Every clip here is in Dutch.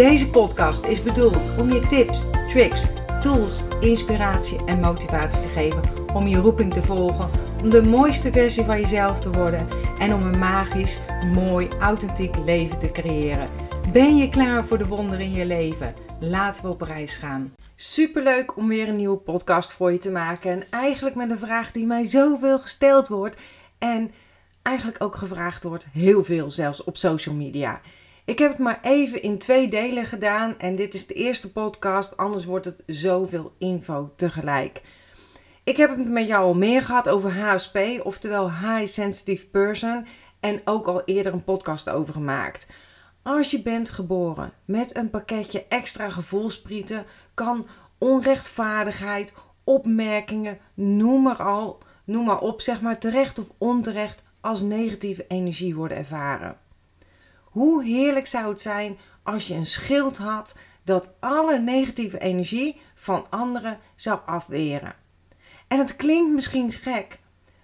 Deze podcast is bedoeld om je tips, tricks, tools, inspiratie en motivatie te geven om je roeping te volgen, om de mooiste versie van jezelf te worden en om een magisch, mooi, authentiek leven te creëren. Ben je klaar voor de wonderen in je leven? Laten we op reis gaan. Superleuk om weer een nieuwe podcast voor je te maken. En eigenlijk met een vraag die mij zoveel gesteld wordt. En eigenlijk ook gevraagd wordt, heel veel zelfs op social media. Ik heb het maar even in twee delen gedaan en dit is de eerste podcast, anders wordt het zoveel info tegelijk. Ik heb het met jou al meer gehad over HSP, oftewel High Sensitive Person, en ook al eerder een podcast over gemaakt. Als je bent geboren met een pakketje extra gevoelsprieten, kan onrechtvaardigheid, opmerkingen, noem maar, al, noem maar op, zeg maar terecht of onterecht, als negatieve energie worden ervaren. Hoe heerlijk zou het zijn als je een schild had dat alle negatieve energie van anderen zou afweren. En het klinkt misschien gek,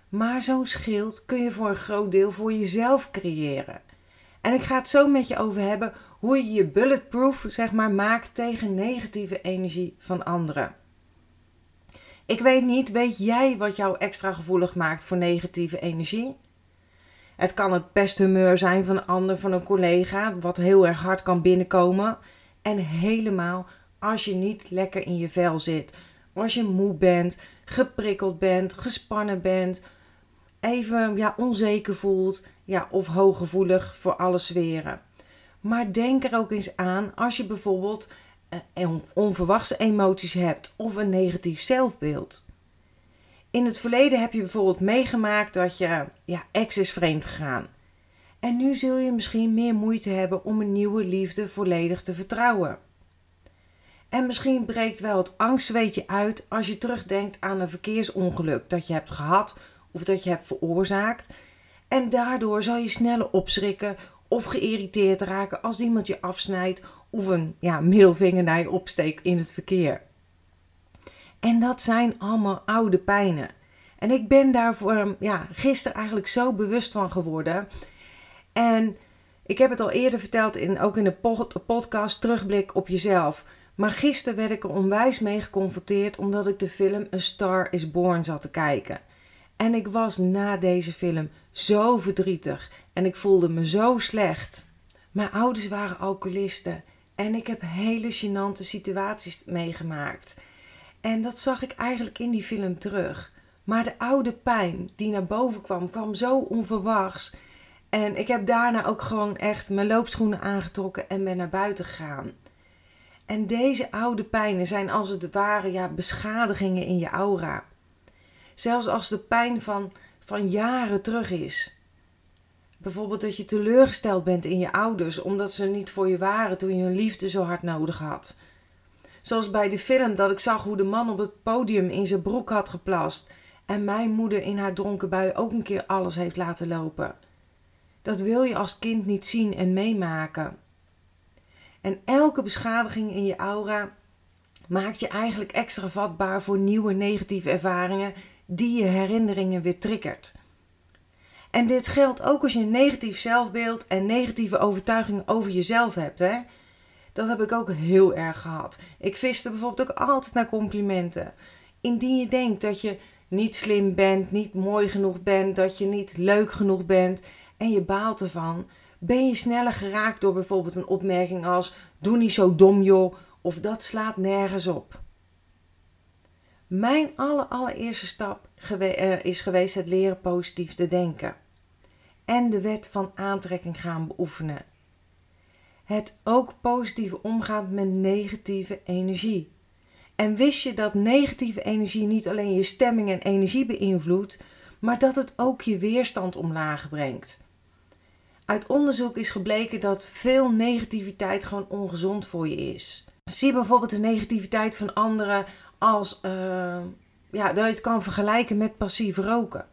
maar zo'n schild kun je voor een groot deel voor jezelf creëren. En ik ga het zo met je over hebben hoe je je bulletproof zeg maar, maakt tegen negatieve energie van anderen. Ik weet niet, weet jij wat jou extra gevoelig maakt voor negatieve energie? Het kan het pesthumeur zijn van een ander, van een collega, wat heel erg hard kan binnenkomen. En helemaal als je niet lekker in je vel zit. Als je moe bent, geprikkeld bent, gespannen bent, even ja, onzeker voelt ja, of hooggevoelig voor alle sferen. Maar denk er ook eens aan als je bijvoorbeeld eh, onverwachte emoties hebt of een negatief zelfbeeld. In het verleden heb je bijvoorbeeld meegemaakt dat je ja, ex is vreemd gegaan. En nu zul je misschien meer moeite hebben om een nieuwe liefde volledig te vertrouwen. En misschien breekt wel het angstzweetje uit als je terugdenkt aan een verkeersongeluk dat je hebt gehad of dat je hebt veroorzaakt. En daardoor zal je sneller opschrikken of geïrriteerd raken als iemand je afsnijdt of een ja, middelvinger naar je opsteekt in het verkeer. En dat zijn allemaal oude pijnen. En ik ben daarvoor ja, gisteren eigenlijk zo bewust van geworden. En ik heb het al eerder verteld, in, ook in de podcast Terugblik op jezelf. Maar gisteren werd ik er onwijs mee geconfronteerd omdat ik de film A Star is Born zat te kijken. En ik was na deze film zo verdrietig en ik voelde me zo slecht. Mijn ouders waren alcoholisten en ik heb hele gênante situaties meegemaakt. En dat zag ik eigenlijk in die film terug. Maar de oude pijn die naar boven kwam, kwam zo onverwachts. En ik heb daarna ook gewoon echt mijn loopschoenen aangetrokken en ben naar buiten gegaan. En deze oude pijnen zijn als het ware ja, beschadigingen in je aura. Zelfs als de pijn van, van jaren terug is. Bijvoorbeeld dat je teleurgesteld bent in je ouders omdat ze niet voor je waren toen je hun liefde zo hard nodig had. Zoals bij de film dat ik zag hoe de man op het podium in zijn broek had geplast en mijn moeder in haar dronken bui ook een keer alles heeft laten lopen. Dat wil je als kind niet zien en meemaken. En elke beschadiging in je aura maakt je eigenlijk extra vatbaar voor nieuwe negatieve ervaringen die je herinneringen weer triggert. En dit geldt ook als je een negatief zelfbeeld en negatieve overtuigingen over jezelf hebt. Hè? Dat heb ik ook heel erg gehad. Ik viste bijvoorbeeld ook altijd naar complimenten. Indien je denkt dat je niet slim bent, niet mooi genoeg bent, dat je niet leuk genoeg bent en je baalt ervan, ben je sneller geraakt door bijvoorbeeld een opmerking als: Doe niet zo dom, joh, of dat slaat nergens op. Mijn allereerste stap eh, is geweest het leren positief te denken en de wet van aantrekking gaan beoefenen het ook positief omgaat met negatieve energie. En wist je dat negatieve energie niet alleen je stemming en energie beïnvloedt, maar dat het ook je weerstand omlaag brengt? Uit onderzoek is gebleken dat veel negativiteit gewoon ongezond voor je is. Zie bijvoorbeeld de negativiteit van anderen als uh, ja, dat je het kan vergelijken met passief roken.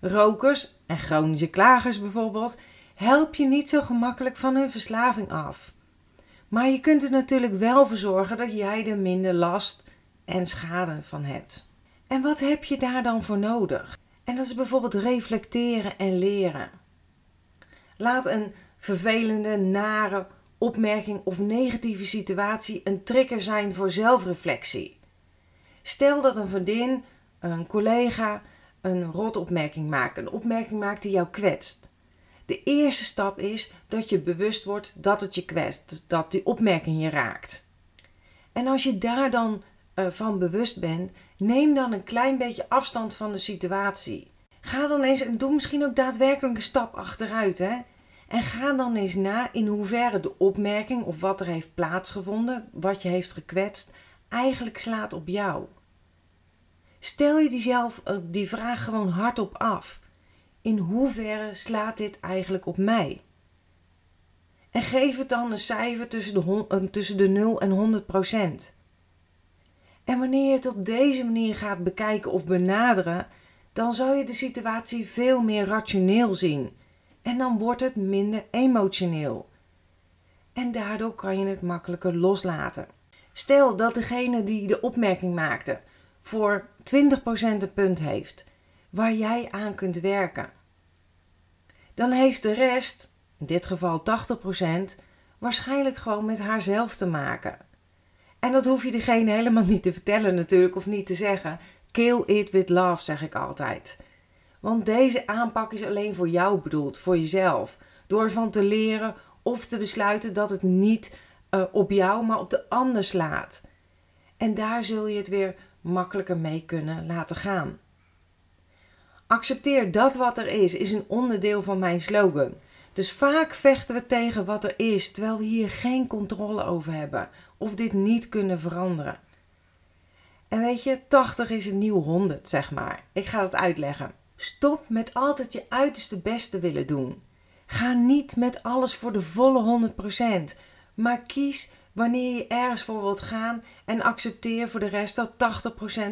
Rokers en chronische klagers bijvoorbeeld help je niet zo gemakkelijk van hun verslaving af. Maar je kunt er natuurlijk wel voor zorgen dat jij er minder last en schade van hebt. En wat heb je daar dan voor nodig? En dat is bijvoorbeeld reflecteren en leren. Laat een vervelende, nare opmerking of negatieve situatie een trigger zijn voor zelfreflectie. Stel dat een vriendin, een collega een rotopmerking maakt, een opmerking maakt die jou kwetst. De eerste stap is dat je bewust wordt dat het je kwetst, dat die opmerking je raakt. En als je daar dan uh, van bewust bent, neem dan een klein beetje afstand van de situatie. Ga dan eens en doe misschien ook daadwerkelijk een stap achteruit. Hè? En ga dan eens na in hoeverre de opmerking of wat er heeft plaatsgevonden, wat je heeft gekwetst, eigenlijk slaat op jou. Stel je diezelf, eh, die vraag gewoon hardop af. In hoeverre slaat dit eigenlijk op mij? En geef het dan een cijfer tussen de, eh, tussen de 0 en 100 procent. En wanneer je het op deze manier gaat bekijken of benaderen, dan zal je de situatie veel meer rationeel zien. En dan wordt het minder emotioneel. En daardoor kan je het makkelijker loslaten. Stel dat degene die de opmerking maakte voor 20% een punt heeft waar jij aan kunt werken. Dan heeft de rest, in dit geval 80%, waarschijnlijk gewoon met haarzelf te maken. En dat hoef je degene helemaal niet te vertellen natuurlijk of niet te zeggen. Kill it with love, zeg ik altijd. Want deze aanpak is alleen voor jou bedoeld, voor jezelf. Door ervan te leren of te besluiten dat het niet uh, op jou, maar op de ander slaat. En daar zul je het weer makkelijker mee kunnen laten gaan. Accepteer dat wat er is, is een onderdeel van mijn slogan. Dus vaak vechten we tegen wat er is, terwijl we hier geen controle over hebben of dit niet kunnen veranderen. En weet je, 80 is een nieuw 100, zeg maar. Ik ga het uitleggen. Stop met altijd je uiterste beste willen doen. Ga niet met alles voor de volle 100%, maar kies wanneer je ergens voor wilt gaan en accepteer voor de rest dat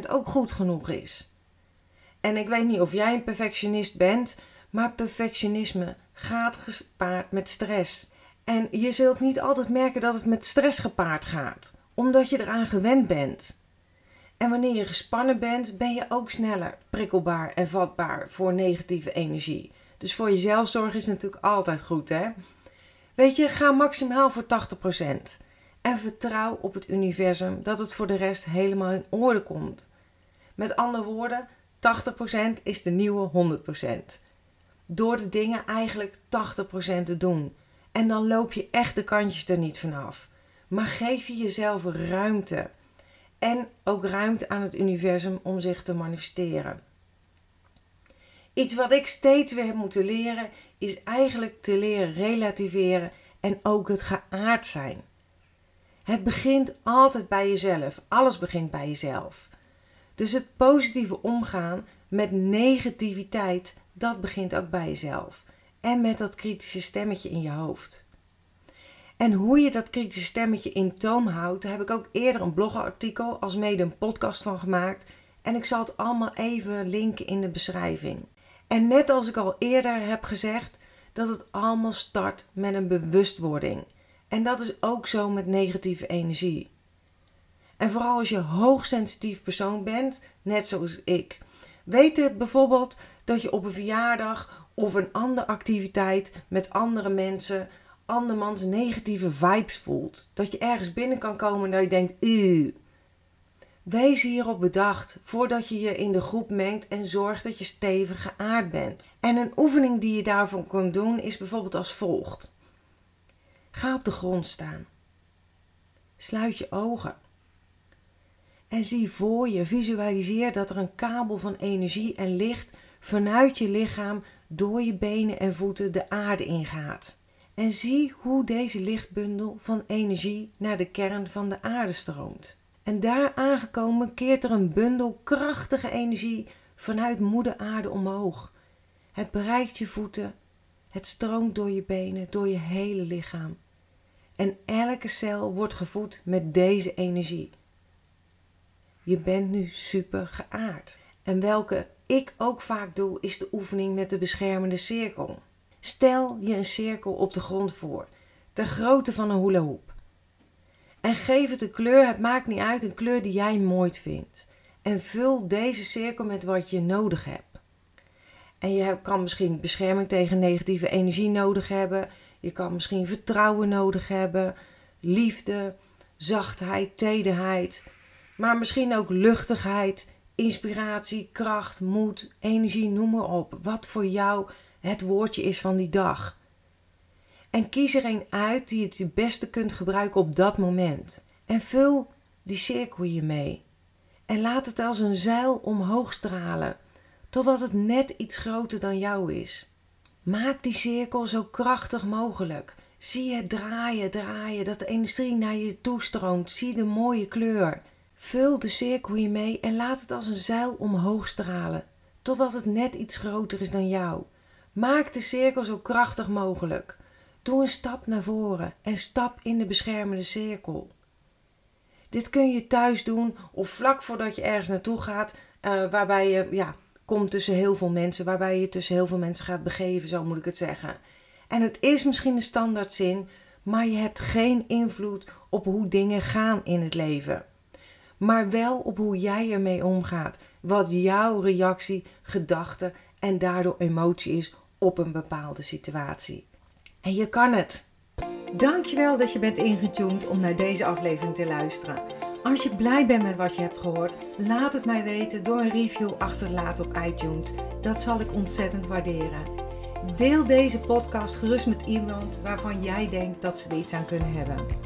80% ook goed genoeg is. En ik weet niet of jij een perfectionist bent, maar perfectionisme gaat gepaard met stress. En je zult niet altijd merken dat het met stress gepaard gaat, omdat je eraan gewend bent. En wanneer je gespannen bent, ben je ook sneller prikkelbaar en vatbaar voor negatieve energie. Dus voor je zelfzorg is natuurlijk altijd goed, hè? Weet je, ga maximaal voor 80%. En vertrouw op het universum dat het voor de rest helemaal in orde komt. Met andere woorden, 80% is de nieuwe 100%. Door de dingen eigenlijk 80% te doen. En dan loop je echt de kantjes er niet vanaf. Maar geef je jezelf ruimte. En ook ruimte aan het universum om zich te manifesteren. Iets wat ik steeds weer heb moeten leren, is eigenlijk te leren relativeren en ook het geaard zijn. Het begint altijd bij jezelf. Alles begint bij jezelf. Dus het positieve omgaan met negativiteit, dat begint ook bij jezelf. En met dat kritische stemmetje in je hoofd. En hoe je dat kritische stemmetje in toom houdt, daar heb ik ook eerder een blogartikel als mede een podcast van gemaakt. En ik zal het allemaal even linken in de beschrijving. En net als ik al eerder heb gezegd, dat het allemaal start met een bewustwording. En dat is ook zo met negatieve energie. En vooral als je hoogsensitief persoon bent, net zoals ik. Weet het bijvoorbeeld dat je op een verjaardag of een andere activiteit met andere mensen andermans negatieve vibes voelt. Dat je ergens binnen kan komen en dat je denkt, Eeuw. Wees hierop bedacht voordat je je in de groep mengt en zorg dat je stevig geaard bent. En een oefening die je daarvoor kunt doen is bijvoorbeeld als volgt. Ga op de grond staan. Sluit je ogen. En zie voor je, visualiseer dat er een kabel van energie en licht vanuit je lichaam door je benen en voeten de aarde ingaat. En zie hoe deze lichtbundel van energie naar de kern van de aarde stroomt. En daar aangekomen keert er een bundel krachtige energie vanuit moeder aarde omhoog. Het bereikt je voeten, Het stroomt door je benen, door je hele lichaam. En elke cel wordt gevoed met deze energie. Je bent nu super geaard. En welke ik ook vaak doe, is de oefening met de beschermende cirkel. Stel je een cirkel op de grond voor, ter grootte van een hula hoop. En geef het een kleur, het maakt niet uit, een kleur die jij mooi vindt. En vul deze cirkel met wat je nodig hebt. En je kan misschien bescherming tegen negatieve energie nodig hebben. Je kan misschien vertrouwen nodig hebben, liefde, zachtheid, tederheid. Maar misschien ook luchtigheid, inspiratie, kracht, moed, energie, noem maar op. Wat voor jou het woordje is van die dag. En kies er een uit die je het beste kunt gebruiken op dat moment. En vul die cirkel hiermee. En laat het als een zeil omhoog stralen, totdat het net iets groter dan jou is. Maak die cirkel zo krachtig mogelijk. Zie het draaien, draaien, dat de energie naar je toestroomt. Zie de mooie kleur. Vul de cirkel hiermee en laat het als een zeil omhoog stralen, totdat het net iets groter is dan jou. Maak de cirkel zo krachtig mogelijk. Doe een stap naar voren en stap in de beschermende cirkel. Dit kun je thuis doen of vlak voordat je ergens naartoe gaat, uh, waarbij je ja, komt tussen heel veel mensen, waarbij je tussen heel veel mensen gaat begeven, zo moet ik het zeggen. En het is misschien een standaardzin, maar je hebt geen invloed op hoe dingen gaan in het leven. Maar wel op hoe jij ermee omgaat, wat jouw reactie, gedachte en daardoor emotie is op een bepaalde situatie. En je kan het. Dankjewel dat je bent ingetuned om naar deze aflevering te luisteren. Als je blij bent met wat je hebt gehoord, laat het mij weten door een review achter te laten op iTunes. Dat zal ik ontzettend waarderen. Deel deze podcast gerust met iemand waarvan jij denkt dat ze er iets aan kunnen hebben.